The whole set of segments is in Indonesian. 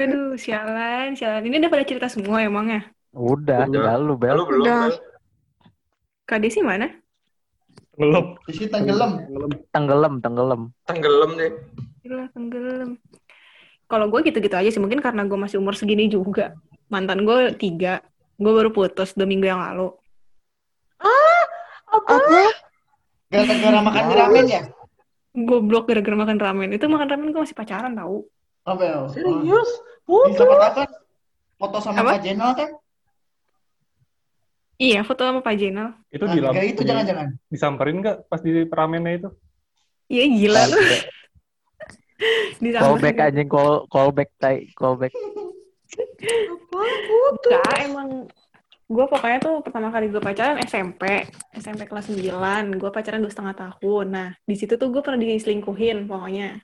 Aduh, sialan, sialan. Ini udah pada cerita semua emangnya? Udah, Udah. lu, Bel. Lu belum, Udah. Kak Desi mana? Di sini tenggelam. Tenggelam, tenggelam. Tenggelam deh. Gila, tenggelam. Kalau gue gitu-gitu aja sih, mungkin karena gue masih umur segini juga. Mantan gue tiga. Gue baru putus dua minggu yang lalu. Apa? Gara-gara makan mie ramen ya? Goblok gara-gara makan ramen. Itu makan ramen gue masih pacaran tau. Apa ya? Serius? Di siapa tahu kan foto sama Apa? Pak Jenal kan? Iya, foto sama Pak Jenal. Itu Nah, di kayak itu jangan-jangan. disamperin nggak pas di ramennya itu? Iya gila lu. Callback anjing, call, callback, tai, callback. Enggak, emang gue pokoknya tuh pertama kali gue pacaran SMP, SMP kelas 9, gue pacaran dua setengah tahun. Nah, di situ tuh gue pernah diselingkuhin pokoknya.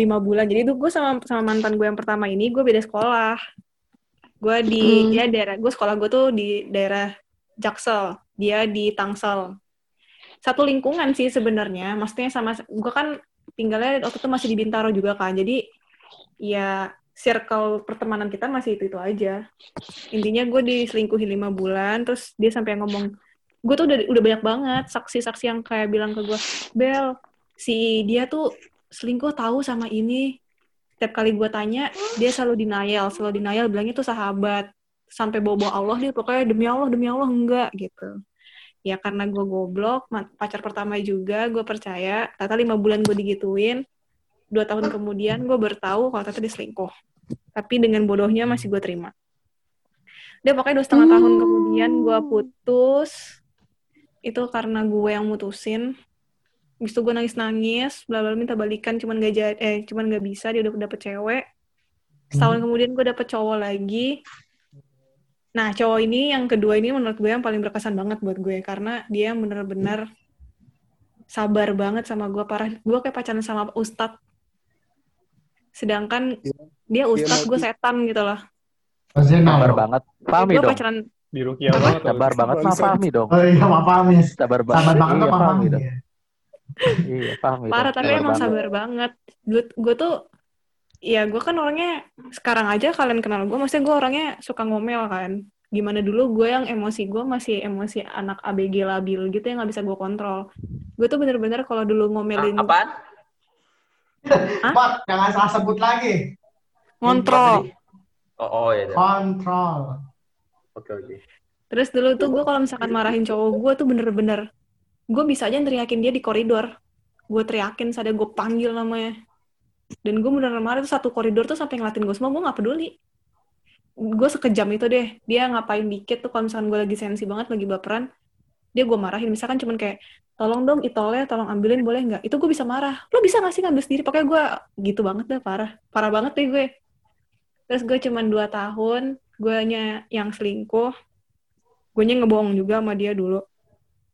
Lima bulan. Jadi tuh gue sama, sama mantan gue yang pertama ini, gue beda sekolah. Gue di, Hmm. ya daerah, gue sekolah gue tuh di daerah Jaksel, dia di Tangsel. Satu lingkungan sih sebenarnya, maksudnya sama, gue kan tinggalnya waktu itu masih di Bintaro juga kan, jadi ya circle pertemanan kita masih itu-itu aja intinya gue diselingkuhin lima bulan terus dia sampai ngomong gue tuh udah udah banyak banget saksi-saksi yang kayak bilang ke gue Bel si dia tuh selingkuh tahu sama ini. Setiap kali gue tanya dia selalu denial selalu denial bilangnya tuh sahabat. Sampai bawa Allah dia pokoknya demi Allah demi Allah enggak gitu. Ya karena gue goblok pacar pertama juga gue percaya. Ternyata lima bulan gue digituin dua tahun kemudian gue bertahu kalau ternyata dia selingkuh. Tapi dengan bodohnya masih gue terima. Dia pokoknya dua setengah tahun Hmm. kemudian gue putus. Itu karena gue yang mutusin Habis itu gue nangis-nangis, bla bla minta balikan, cuman gak jadi, eh cuman gak bisa, dia udah dapet cewek. Setahun kemudian gue dapet cowok lagi. Nah, cowok ini yang kedua ini menurut gue yang paling berkesan banget buat gue karena dia bener-bener sabar banget sama gue parah. Gue kayak pacaran sama ustadz. Sedangkan dia ustadz, gue setan gitu loh. Sabar banget. Fahmi gue dong. pacaran Di Rukia banget. Sabar banget Bangsat. Fahmi dong. Oh iya, maaf paham ya. Sabar banget. Sabar banget Iya, sama Fahmi Fahmi dong. Ya. Iya, Fahmi dong. Parah, tapi Sabar emang banget. sabar banget. Gue, gue tuh, ya gue kan orangnya, sekarang aja kalian kenal gue, maksudnya gue orangnya suka ngomel kan. Gimana dulu gue yang emosi, gue masih emosi anak ABG labil gitu yang gak bisa gue kontrol. Gue tuh bener-bener kalau dulu ngomelin, Ah, apaan? Hah? Pat, jangan salah sebut lagi. ngontrol. Oh, oh ya. Kontrol. Oke, oke. Terus dulu tuh gue kalau misalkan marahin cowok gue tuh bener-bener, gue bisa aja teriakin dia di koridor. Gue teriakin, sadar gue panggil namanya. Dan gue bener-bener marah tuh satu koridor tuh sampai ngeliatin gue semua, gue gak peduli. Gue sekejam itu deh. Dia ngapain dikit tuh kalau misalkan gue lagi sensi banget, lagi baperan, dia gue marahin. Misalkan cuman kayak, tolong dong itolnya, tolong ambilin boleh nggak? Itu gue bisa marah. Lo bisa gak sih ngambil sendiri? Pokoknya gue gitu banget deh, parah. Parah banget deh gue. Terus gue cuman dua tahun, gue yang selingkuh, gue ngebohong juga sama dia dulu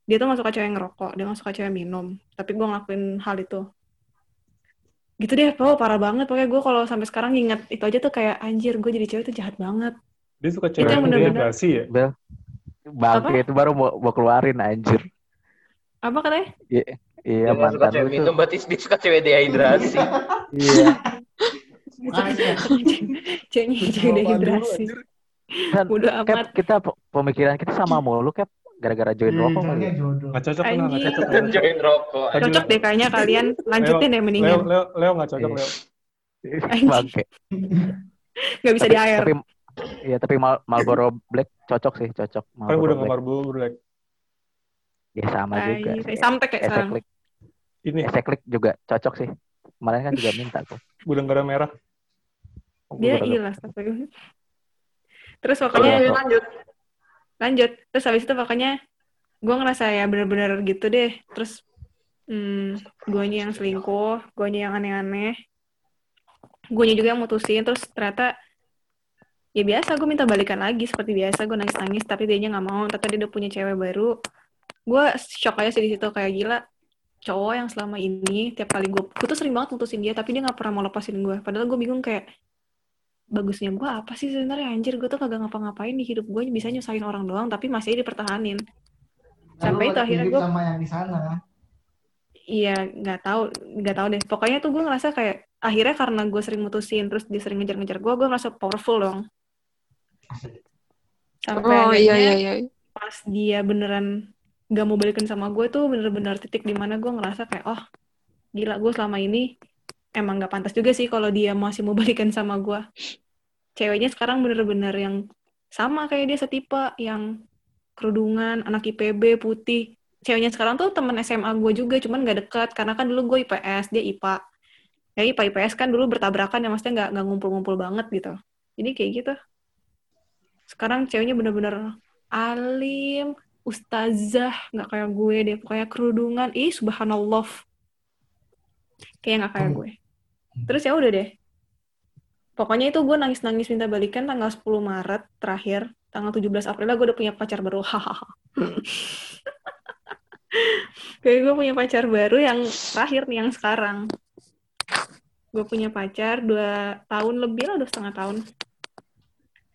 dia tuh gak suka cewek ngerokok dia gak suka cewek minum tapi gue ngelakuin hal itu gitu deh oh parah banget pokoknya gue kalau sampai sekarang ingat itu aja tuh kayak anjir gue jadi cewek tuh jahat banget Dia suka cewek yang yang bener-bener- dehidrasi ya? Bel. Bangke itu baru mau, mau keluarin anjir. apa katanya Iya, iya Dia nggak suka mantan cewek minum, berarti dia suka cewek dehidrasi. Iya. Cewek dehidrasi Kan, udah Cap, amat kita pe- pemikiran kita sama mulu, Cap. Gara-gara join Iya, rokok kali ya. Nggak cocok, nggak Anjing. cocok. Dan join rokok. Tadi cocok deh kayaknya kalian lanjutin deh Leo, mendingan Leo, Leo nggak cocok, Iya. Leo. Bangke. nggak bisa tapi, di air Tapi, iya, tapi Mal Marlboro Black cocok sih, cocok. Kan gue Marlboro udah Black. ngamar Black. Ya sama juga. Tai, sih. sampai kayak sekarang Ini, Eseklik juga cocok sih. Kemarin kan juga minta tuh. gudang garam merah. Oh, dia udah- ilah terus pokoknya Iya. lanjut. Lanjut. Terus habis itu pokoknya gue ngerasa ya bener-bener gitu deh. Terus hmm, guanya yang selingkuh guanya yang aneh-aneh. Guanya juga yang mutusin terus ternyata ya biasa gue minta balikan lagi seperti biasa gue nangis-nangis tapi dia nggak mau. Ternyata dia udah punya cewek baru. Gue shock aja sih di situ kayak gila cowok yang selama ini tiap kali gue gue tuh sering banget mutusin dia tapi dia nggak pernah mau lepasin gue padahal gue bingung kayak bagusnya gue apa sih sebenarnya anjir gue tuh kagak ngapa-ngapain di hidup gue bisa nyusahin orang doang tapi masih dipertahanin Sampai Lalu itu akhirnya gua- sama yang di sana. iya nggak tahu nggak tahu deh pokoknya tuh gue ngerasa kayak akhirnya karena gue sering mutusin terus dia sering ngejar-ngejar gue gue merasa powerful dong sampai Oh akhirnya iya iya iya. pas dia beneran gak mau balikan sama gue tuh bener-bener titik di mana gue ngerasa kayak oh gila gue selama ini emang gak pantas juga sih kalau dia masih mau balikan sama gue ceweknya sekarang bener-bener yang sama kayak dia setipe yang kerudungan anak IPB putih. Ceweknya sekarang tuh temen SMA gue juga cuman gak dekat. Karena kan dulu gue IPS dia IPA ya IPA IPS kan dulu bertabrakan ya maksudnya nggak nggak ngumpul-ngumpul banget gitu. Jadi kayak gitu. Sekarang ceweknya bener-bener alim ustazah nggak kayak gue deh. Pokoknya kerudungan. Ih subhanallah. Kayak nggak kayak gue terus ya udah deh. Pokoknya itu gue nangis-nangis minta balikan tanggal 10 Maret terakhir. Tanggal 17 April gue udah punya pacar baru. Hahaha kayak gue punya pacar baru yang terakhir nih yang sekarang. Gue punya pacar dua tahun lebih lah udah setengah tahun.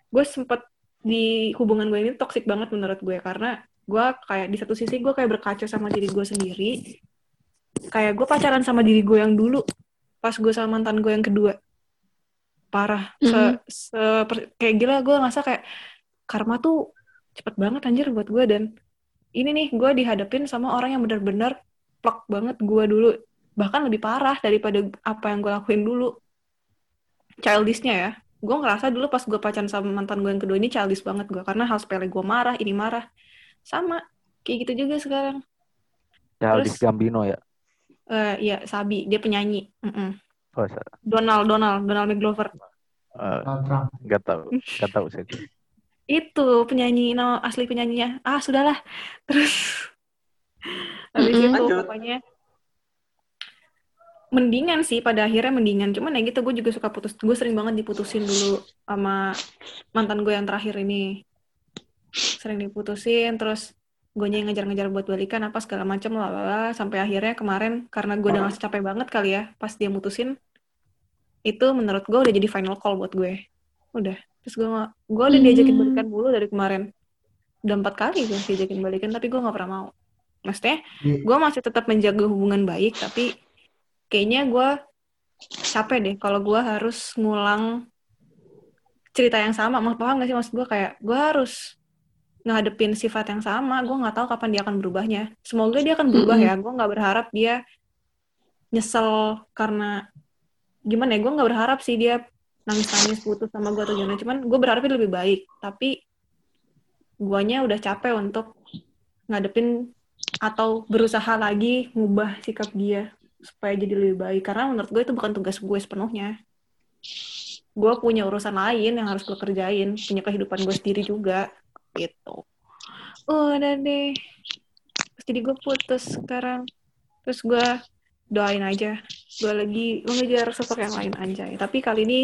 Gue sempet di hubungan gue ini toxic banget menurut gue karena gue kayak di satu sisi gue kayak berkaca sama diri gue sendiri. Kayak gue pacaran sama diri gue yang dulu pas gue sama mantan gue yang kedua. Parah. Se, Mhm. se- per- kayak gila gue ngerasa kayak karma tuh cepet banget anjir buat gue. Dan ini nih gue dihadapin sama orang yang benar-benar plek banget gue dulu. Bahkan lebih parah daripada apa yang gue lakuin dulu. Childishnya ya. Gue ngerasa dulu pas gue pacaran sama mantan gue yang kedua ini childish banget gue. Karena hal sepele gue marah ini marah. Sama. Kayak gitu juga sekarang. Childish Terus- Gambino ya. Eh ya Sabi dia penyanyi Mm-mm. Oh, sa- Donald Donald Donald McGlover eh, Donald Trump. nggak tahu, nggak tahu sih. itu penyanyi nama asli penyanyinya ah sudahlah terus habis Mm-mm. itu Lanjut. pokoknya mendingan sih pada akhirnya mendingan cuman ya gitu gue juga suka putus gue sering banget diputusin dulu sama mantan gue yang terakhir ini sering diputusin terus gue ngejar-ngejar buat balikan apa segala macam lah sampai akhirnya kemarin karena gue udah ngerasa capek banget kali ya pas dia mutusin itu menurut gue udah jadi final call buat gue. Udah. Terus gue gue udah diajakin Hmm. balikan dulu dari kemarin. Udah empat kali gue diajakin balikan tapi gue nggak pernah mau. Maksudnya Di- gue masih tetap menjaga hubungan baik tapi kayaknya gue capek deh kalau gue harus ngulang cerita yang sama. Paham gak sih? Maksud gue kayak gue harus ngadepin sifat yang sama gue nggak tahu kapan dia akan berubahnya. Semoga dia akan berubah Mm-mm. ya. Gue nggak berharap dia nyesel karena gimana ya gue nggak berharap sih dia nangis-nangis putus sama gue atau gimana. Cuman gue berharapnya lebih baik. Tapi guanya udah capek untuk ngadepin atau berusaha lagi ngubah sikap dia supaya jadi lebih baik. Karena menurut gue itu bukan tugas gue sepenuhnya. Gue punya urusan lain yang harus gue kerjain punya kehidupan gue sendiri juga gitu. Udah deh. Terus jadi gue putus sekarang. Terus gue doain aja. Gue lagi mengejar sosok yang lain anjay. Tapi kali ini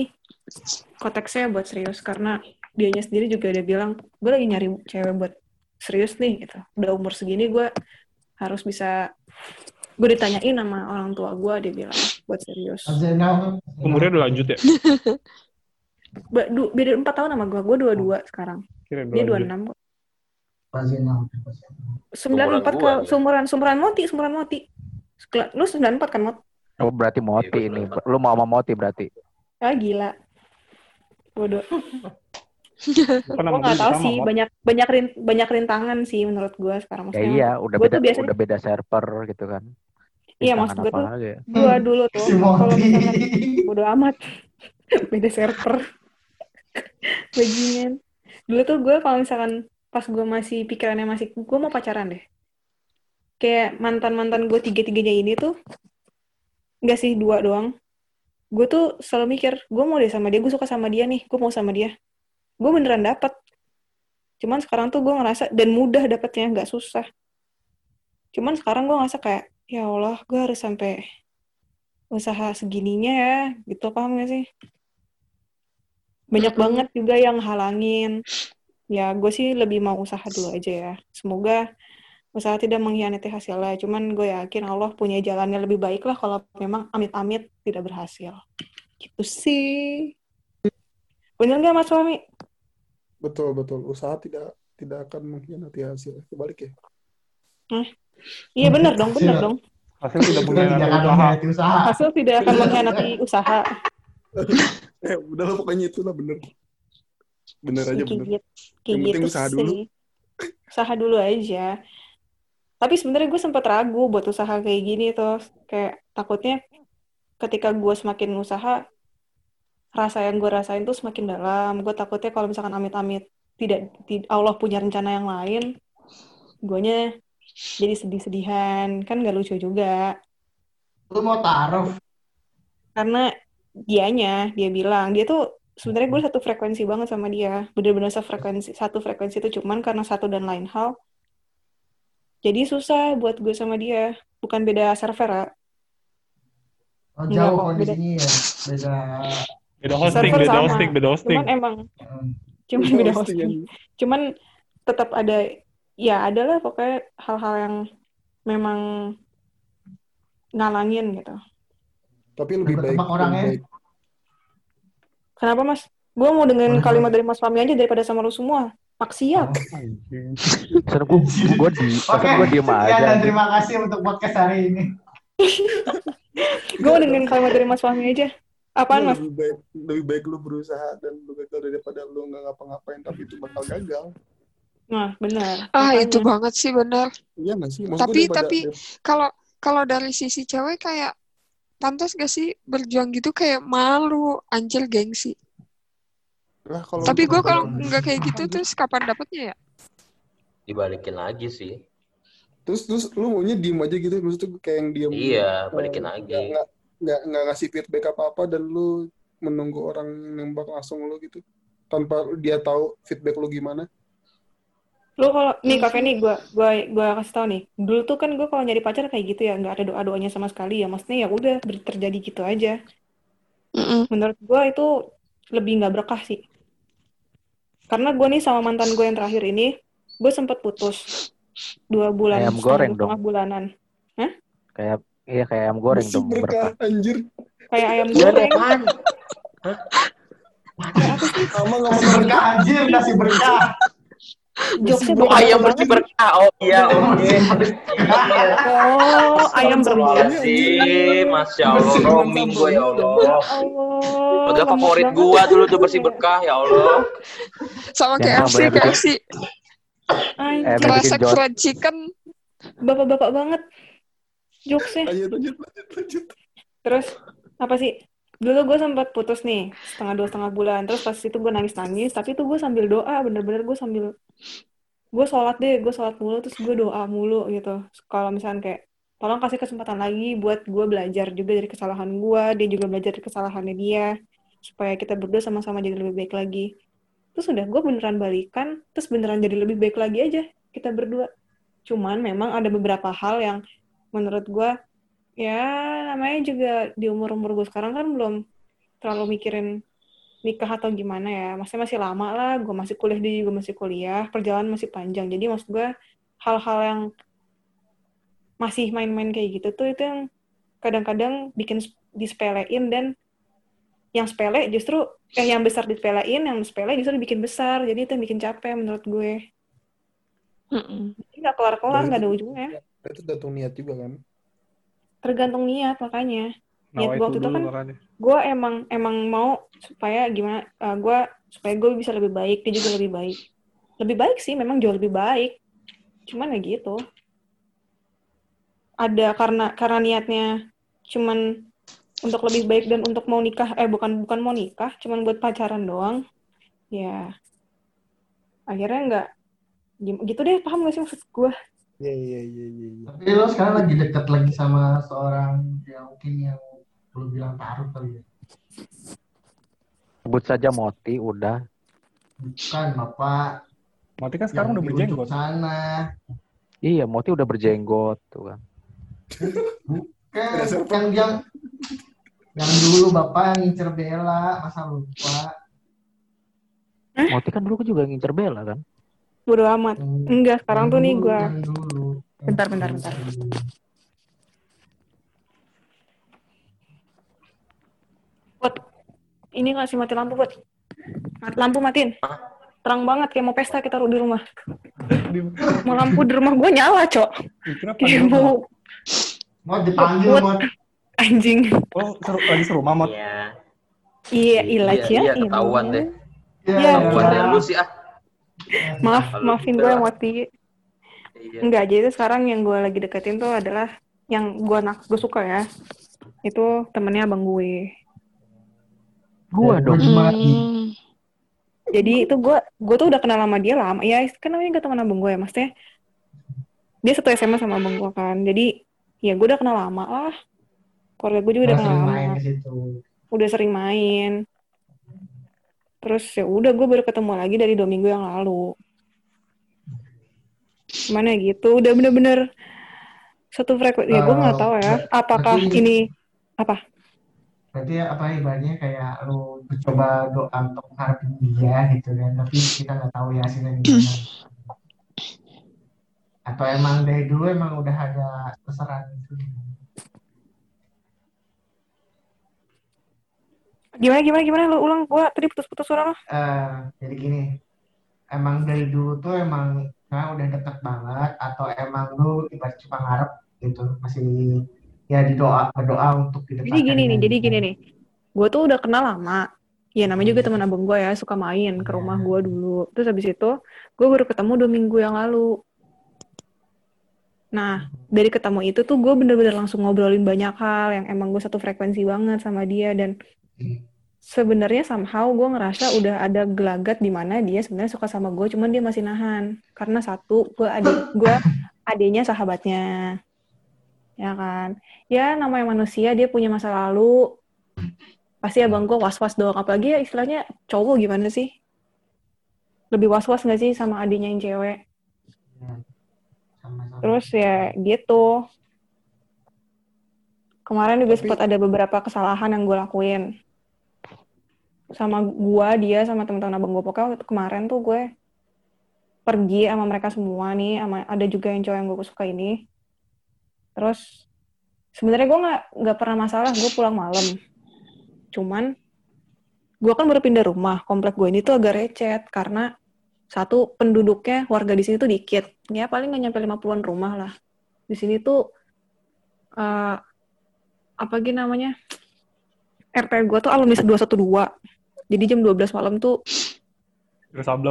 konteksnya buat serius karena dianya sendiri juga udah bilang gue lagi nyari cewek buat serius nih gitu. Udah umur segini gue harus bisa gue ditanyain sama orang tua gue dia bilang buat serius. Umurnya udah lanjut ya? Beda empat tahun sama gue gue dua dua sekarang Kira dia dua lanjut. enam Azena. sembilan empat gua. seumuran seumuran moti seumuran moti lu sembilan empat kan mot Oh, berarti Moti Iya, ini. Lu mau sama Moti berarti. ah gila bodoh gue nggak gue tahu sama, sih Mot. banyak banyak rin- banyak rintangan sih menurut gue sekarang Ya maksudnya iya, udah gua beda tuh biasanya- udah beda server gitu kan. Iya, maksud gua apa tuh- ya? gue dulu tuh Si kalau misalkan bodo amat beda server bajingan dulu tuh gue kalau misalkan pas gue masih pikirannya masih gue mau pacaran deh. Kayak mantan mantan gue tiga tiganya ini tuh nggak sih dua doang. Gue tuh selalu mikir gue mau deh sama dia gue suka sama dia nih gue mau sama dia. Gue beneran dapet. Cuman sekarang tuh gue ngerasa dan mudah dapetnya nggak susah. Cuman sekarang gue ngerasa kayak ya Allah gue harus sampai usaha segininya ya gitu paham gak sih banyak banget juga yang halangin ya gue sih lebih mau usaha dulu aja ya semoga usaha tidak mengkhianati hasilnya cuman gue yakin Allah punya jalannya lebih baik lah kalau memang amit-amit tidak berhasil gitu sih bener gak mas suami Betul, betul. Usaha tidak tidak akan mengkhianati hasil. Kebalik ya. iya bener dong bener Hasil. dong Hasil tidak mengkhianati usaha. Hasil tidak akan mengkhianati usaha. Eh, udahlah pokoknya itulah bener. Bener aja kayak bener. gitu, kayak Yang penting gitu usaha sih. dulu. Usaha dulu aja. Tapi sebenarnya gue sempat ragu buat usaha kayak gini tuh. Kayak takutnya ketika gue semakin usaha, rasa yang gue rasain tuh semakin dalam. Gue takutnya kalau misalkan amit-amit tidak, tid- Allah punya rencana yang lain, guanya jadi sedih-sedihan. Kan gak lucu juga. Lu mau taruh? Karena dianya, dia bilang, dia tuh sebenarnya gue satu frekuensi banget sama dia. Bener-bener sefrekuensi, satu frekuensi itu cuman karena satu dan lain hal. Jadi susah buat gue sama dia. Bukan beda server, ya. Oh, jauh kok, kondisinya ya. Beda. Beda hosting, Server beda sama. hosting, beda hosting. Cuman emang, Hmm. cuman Beda beda hosting, hosting. Cuman tetap ada, ya adalah pokoknya hal-hal yang memang ngalangin gitu. Tapi lebih baik. orangnya. lebih baik. Kenapa mas? Gue mau dengerin kalimat dari Mas Fahmi aja daripada sama lu semua. Maksiat. Pesan gue, gue di, gue diem aja. dan terima kasih untuk podcast hari ini. Gue mau dengerin kalimat dari Mas Fahmi aja. Apaan Lu mas? Lebih baik, lebih baik lu berusaha dan lu gagal daripada lu nggak ngapa-ngapain tapi itu bakal gagal. Nah, benar. Ah, Makanya. itu banget sih benar. Iya nggak sih? Maksud Tapi- daripada- tapi- Kalau kalau dari sisi cewek kayak pantas gak sih berjuang gitu kayak malu, anjir gengsi. Lah, kalau Tapi gue kalau nggak kayak gitu terus kapan dapetnya ya? Dibalikin lagi sih. terus terus lu maunya diem aja gitu maksudnya kayak yang diem Iya, balikin eh, lagi. nggak nggak nggak nggak ngasih feedback apa apa dan lu menunggu orang nembak langsung lu gitu tanpa dia tahu feedback lu gimana Lu kalau nih Kak Feni, gua gua gua kasih tau nih. Dulu tuh kan gua kalau nyari pacar kayak gitu ya, nggak ada doa-doanya sama sekali ya. Maksudnya ya udah terjadi gitu aja. Mm-mm. Menurut gua itu lebih nggak berkah sih. Karena gua nih sama mantan gue yang terakhir ini, gue sempet putus dua bulan, Ayam goreng dua setengah bulanan. Kayak, iya kayak ayam goreng Masih dong. berkah Berkah. anjir Kayak ayam Iya, goreng. nggak Kasih mau berkah anjir, kasih berkah. Jokesnya Oh, beda ayam bersih berkah. Oh iya, oke. Oh, ayam berbeda. sih, Masya Allah. Roaming gue ya Allah. Allah. Udah favorit ya. dulu tuh bersih berkah ya Allah. Sama KFC, KFC. Jod- fried chicken. bapak-bapak banget jokesnya. lanjut lanjut lanjut lanjut Terus apa sih? Dulu gue sempat putus nih setengah dua setengah bulan. Terus pas itu gue nangis nangis. Tapi itu gue sambil doa. Bener-bener gue sambil gue sholat deh. Gue sholat mulu. Terus gue doa mulu gitu. Kalau misalnya kayak tolong kasih kesempatan lagi buat gue belajar juga dari kesalahan gue. Dia juga belajar dari kesalahannya dia. Supaya kita berdua sama-sama jadi lebih baik lagi. Terus udah gue beneran balikan. Terus beneran jadi lebih baik lagi aja kita berdua. Cuman memang ada beberapa hal yang menurut gue ya namanya juga di umur-umur gue sekarang kan belum terlalu mikirin nikah atau gimana ya. Maksudnya masih lama lah. Gue masih kuliah, dia juga masih kuliah. Perjalanan masih panjang. Jadi maksud gue hal-hal yang masih main-main kayak gitu tuh itu yang kadang-kadang bikin disepelein dan yang sepele justru eh yang besar disepelein, yang sepele justru dibikin besar. Jadi itu yang bikin capek menurut gue. Mm-mm. Jadi nggak kelar-kelar, Dan nggak ada ujungnya. itu tergantung niat juga kan Tergantung niat makanya. Niat Nawa gue waktu itu kan gue emang emang mau supaya gimana eh, gue supaya gue bisa lebih baik dia juga lebih baik. Lebih baik sih memang jauh lebih baik. Cuman ya gitu. Ada karena karena niatnya cuman untuk lebih baik dan untuk mau nikah eh bukan bukan mau nikah cuman buat pacaran doang. Ya. Akhirnya nggak gitu deh paham gak sih maksud gue iya iya iya iya iya. Tapi lo sekarang lagi dekat lagi sama seorang yang mungkin yang lo bilang taruh kali ya. Sebut saja Moti, udah. Bukan, Bapak. Mati kan sekarang Yang udah berjenggot. sana. Iya, Moti udah berjenggot tuh kan. Kan, Ada siapa? kan yang yang dulu Bapak ngincer Bella, masa lupa. Moti kan dulu juga ngincer Bella kan. bodo amat Yang- enggak sekarang yang tuh nih gue yang dulu. Bentar, bentar, bentar. buat ini nggak sih mati lampu buat Mati lampu matiin terang banget kayak mau pesta kita di rumah mau lampu di rumah gue nyala cok kayak mau Mau dipanggil mau Anjing. Oh, seru, lagi serumah, Mot. Iya. Iya, ilah Iya, ya. iya, ketahuan deh. Ya, Iya, Ketahuan deh lu sih ah. Maaf, maafin gue lah. mati. Iya. Enggak, jadi sekarang yang gue lagi deketin tuh adalah yang gue nak gue suka ya. Itu temennya abang gue. Gua dong. Mati. Hmm. Jadi itu gue gue tuh udah kenal sama dia lama. Ya kan namanya gak teman abang gue ya, maksudnya dia satu SMA sama abang gue kan. Jadi ya gue udah kenal lama lah. Keluarga gue juga udah kenal lama. Udah sering main. Terus ya udah gue baru ketemu lagi dari dua minggu yang lalu. Mana gitu, udah bener-bener satu frekuensi. Ya gue nggak Eh, tahu ya, apakah berarti- ini apa? Berarti apa ibaratnya kayak lu coba doa untuk mengharapin dia gitu kan, tapi kita nggak tahu ya hasilnya gimana. Atau emang dari dulu emang udah ada keseran itu. Gimana gimana gimana lu ulang gue tadi putus-putus suara lo. Eh, jadi gini, emang dari dulu tuh emang nah, udah deket banget atau emang lu ibarat cuma ngarep gitu masih ya didoa berdoa untuk didekatkan Jadi gini nih, jadi gini nih. Gue tuh udah kenal lama. Ya namanya juga teman abang gue ya, suka main ke rumah gue dulu. Terus habis itu, gue baru ketemu dua minggu yang lalu. Nah, dari ketemu itu tuh gue bener-bener langsung ngobrolin banyak hal yang emang gue satu frekuensi banget sama dia dan sebenarnya somehow gue ngerasa udah ada gelagat di mana dia sebenarnya suka sama gue, cuman dia masih nahan. Karena satu, gue adik gue adiknya sahabatnya, ya kan. Ya namanya manusia dia punya masa lalu. Pasti abang gue was-was doang. Apalagi ya istilahnya cowok gimana sih? Lebih was-was gak sih sama adiknya yang cewek? Terus ya gitu. Kemarin juga sempat ada beberapa kesalahan yang gue lakuin. Sama gua, dia, sama teman-teman abang gue. Pokoknya waktu kemarin tuh gue pergi sama mereka semua nih. Sama ada juga yang cowok yang gue suka ini. Terus sebenarnya gue nggak nggak pernah masalah gue pulang malam. Cuman gue kan baru pindah rumah. Komplek gue ini tuh agak recet karena satu penduduknya warga di sini tuh dikit ya paling nggak nyampe 50-an rumah lah di sini tuh eh apa gitu namanya RT gue tuh alumni 212 jadi jam 12 malam tuh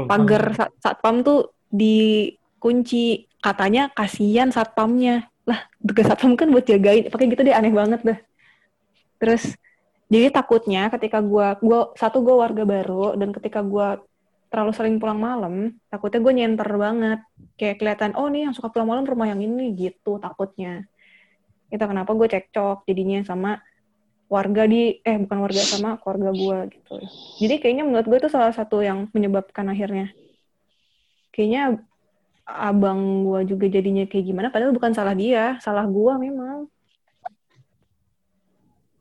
pagar sat satpam tuh dikunci. Katanya kasihan satpamnya. Lah tugas satpam kan buat jagain. Pakai gitu deh aneh banget dah. Terus jadi takutnya ketika gua gua satu gua warga baru dan ketika gua terlalu sering pulang malam takutnya gue nyenter banget. Kayak kelihatan oh nih yang suka pulang malam rumah yang ini gitu takutnya. Itu kenapa gue cekcok jadinya sama warga di eh bukan warga sama keluarga gue gitu. Jadi kayaknya menurut gue itu salah satu yang menyebabkan akhirnya. Kayaknya abang gue juga jadinya kayak gimana padahal bukan salah dia salah gue memang.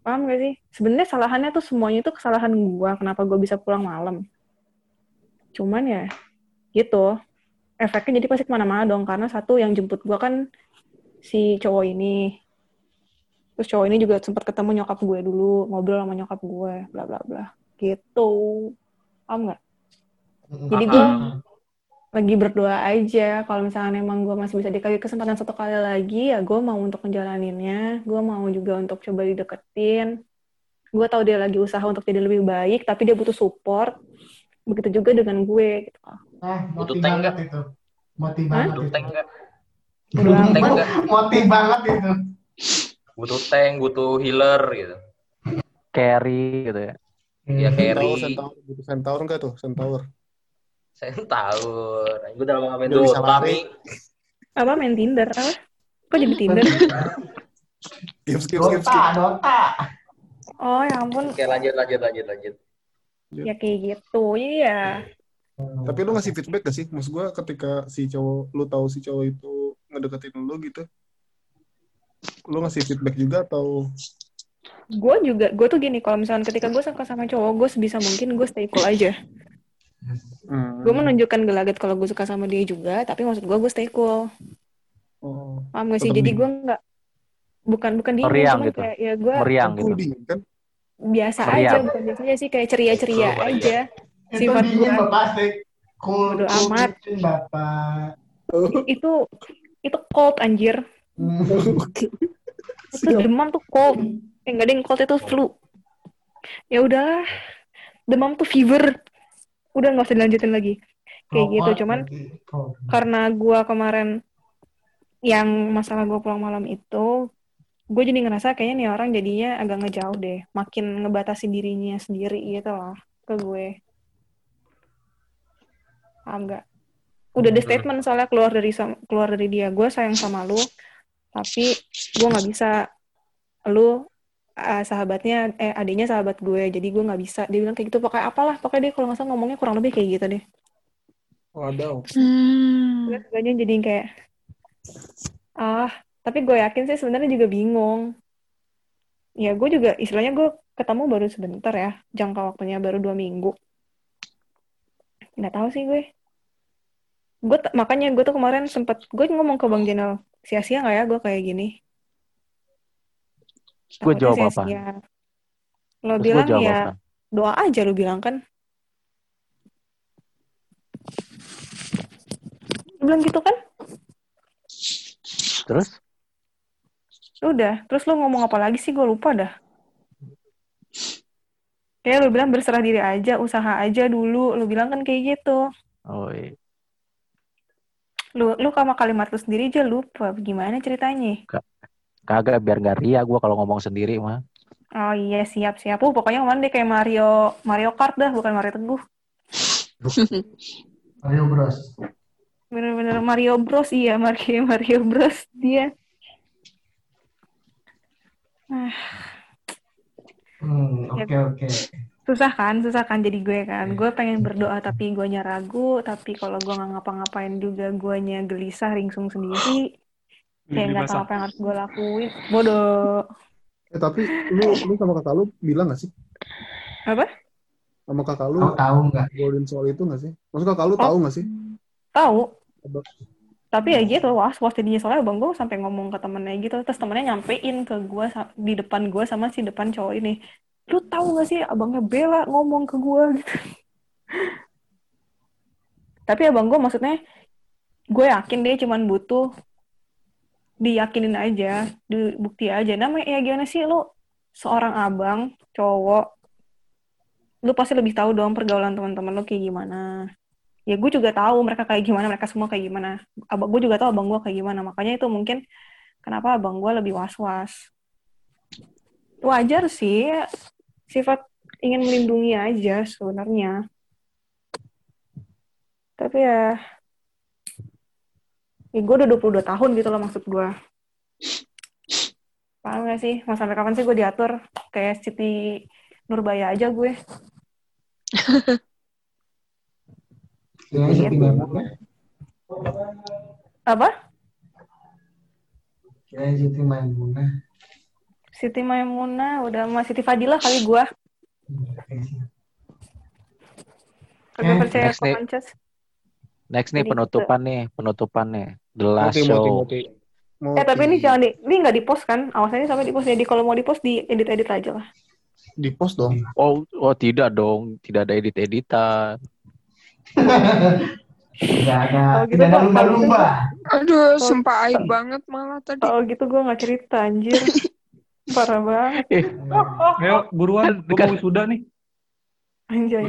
Paham gak sih? Sebenarnya salahannya tuh semuanya itu kesalahan gue kenapa gue bisa pulang malam. Cuman ya gitu. Efeknya jadi pasti ke mana-mana dong karena satu yang jemput gue kan si cowok ini terus cowok ini juga sempat ketemu nyokap gue dulu ngobrol sama nyokap gue bla bla bla. Gitu. Paham nggak? Jadi gue lagi berdoa aja. Kalau misalnya emang gue masih bisa dikasih kesempatan satu kali lagi ya gue mau untuk menjalaninnya gue mau juga untuk coba dideketin. Gue tahu dia lagi usaha untuk jadi lebih baik tapi dia butuh support. Begitu juga dengan gue gitu. Eh, Butuh tank banget itu. Motif banget Butuh itu. Motif banget itu. Butuh tank, butuh healer gitu. Carry gitu ya. Ya Centaur, carry. Centaur, butuh Centaur nggak tuh? Centaur. Saya tahu. Gue udah Dota, lari. Mi. apa main Tinder apa kok jadi Tinder Skip, skip, skip, Dota, skip. Dota. oh ya ampun Oke, lanjut, lanjut, lanjut, lanjut. ya kayak gitu iya Tapi lu ngasih feedback gak sih? Maksud gue ketika si cowok, lu tahu si cowok itu ngedeketin lu gitu, lu ngasih feedback juga atau gue juga gue tuh gini kalau misalnya ketika gue suka sama cowok gue sebisa mungkin gue stay cool aja hmm, gue menunjukkan gelagat kalau gue suka sama dia juga tapi maksud gue gue stay cool oh, paham gak sih jadi gue nggak bukan bukan dingin Meriang gitu. kayak ya gue Meriang gitu. kan? biasa Meriang. aja bukan biasanya sih kayak ceria-ceria Cool, meriang. aja Itu Sifat Asik. Cool, Bodo amat. Bapak. Oh, itu itu cold anjir demam tuh cold. Eh, enggak deh, cold itu flu. Ya udahlah. Demam tuh fever. Udah nggak usah dilanjutin lagi. Kayak gitu, cuman karena gua kemarin yang masalah gua pulang malam itu, gue jadi ngerasa kayaknya nih orang jadinya agak ngejauh deh. Makin ngebatasin dirinya sendiri gitu loh ke gue. Paham nggak? Udah ada statement soalnya keluar dari keluar dari dia. Gue sayang sama lu, tapi gue nggak bisa. Lu eh, sahabatnya, eh adiknya sahabat gue, jadi gue nggak bisa. Dia bilang kayak gitu, pokoknya apalah. Pokoknya dia kalau nggak salah ngomongnya kurang lebih kayak gitu deh. Wadaw. Hmm. Terus guanya jadi kayak, ah, tapi gue yakin sih sebenarnya juga bingung. Ya gue juga, istilahnya gue ketemu baru sebentar ya, jangka waktunya baru dua minggu. Nggak tahu sih gue. Gue makanya gue tuh kemarin sempet gue ngomong ke Bang Jenal, sia-sia nggak ya gue kayak gini? Gue jawab apa? sia-sia. Lo Terus gue bilang ya apa? doa aja lu bilang kan? Bilang gitu kan? Terus? Udah, terus lu ngomong apa lagi sih? Gue lupa dah. Kayak lu bilang berserah diri aja, usaha aja dulu. Lu bilang kan kayak gitu. Oh iya. Lu, lu sama kalimat lu sendiri aja lupa. Gimana ceritanya? Kagak biar nggak ria gue kalau ngomong sendiri mah. Oh iya, siap-siap. Uh, pokoknya kemarin dia kayak Mario Mario Kart dah, bukan Mario Teguh. Mario Bros. Bener-bener Mario Bros. Iya, Mario, Mario Bros. Dia. Hmm, Ya. oke oke. Susah kan? Susah kan jadi gue kan? Gue pengen berdoa tapi guanya ragu. Tapi kalau gue nggak ngapa-ngapain juga guanya gelisah, ringsung sendiri. Kayak nggak tahu apa yang harus gue lakuin. Bodoh. Eh, tapi lu, lu sama kakak lu bilang gak sih? Apa? Sama kakak lu Kau tahu nggak? ngobrolin soal itu gak sih? Maksud kakak lu Oh. tahu gak sih? Tahu. Tapi ya gitu, was was jadinya soalnya abang gue sampai ngomong ke temennya gitu, terus temennya nyampein ke gue di depan gue sama si depan cowok ini. Lu tahu gak sih abangnya Bella ngomong ke gue gitu. Tapi abang gue maksudnya, gue yakin dia cuman butuh diyakinin aja, dibukti aja. Namanya ya gimana sih lu seorang abang, cowok, lu pasti lebih tahu dong pergaulan teman-teman lu kayak gimana. Ya gue juga tahu mereka kayak gimana, mereka semua kayak gimana. Abang gue juga tahu abang gue kayak gimana. Makanya itu mungkin kenapa abang gue lebih was-was. Wajar sih, sifat ingin melindungi aja sebenarnya. Tapi ya, ya gue udah 22 tahun gitu loh maksud gue. Paham gak sih? Mau sampai kapan sih gue diatur? Kayak Siti Nurbaya aja gue. Ya, Iya. Apa? Ya, Siti Maimunah. Siti Maimunah, udah sama Siti Fadila kali sih. Kagak Eh, percaya next nih. Next nih penutupan nih, penutupan nih. The last Moti, moti, show. moti. Eh tapi ini jangan di, ini nggak di post kan? Awas aja sampai di post. Jadi kalau mau di post di edit edit aja lah. Di post dong. Oh, oh tidak dong, tidak ada edit-editan. Tidak ada, Kalau gitu tidak ada lumba-lumba. Aduh, sumpah aib banget malah tadi. Oh gitu gue nggak cerita anjir. Parah banget Ayo, buruan. Gue mau wisuda nih. anjay.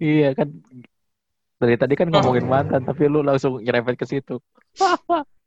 Iya kan. Dari tadi kan ngomongin mantan, tapi lu langsung nyerempet ke situ.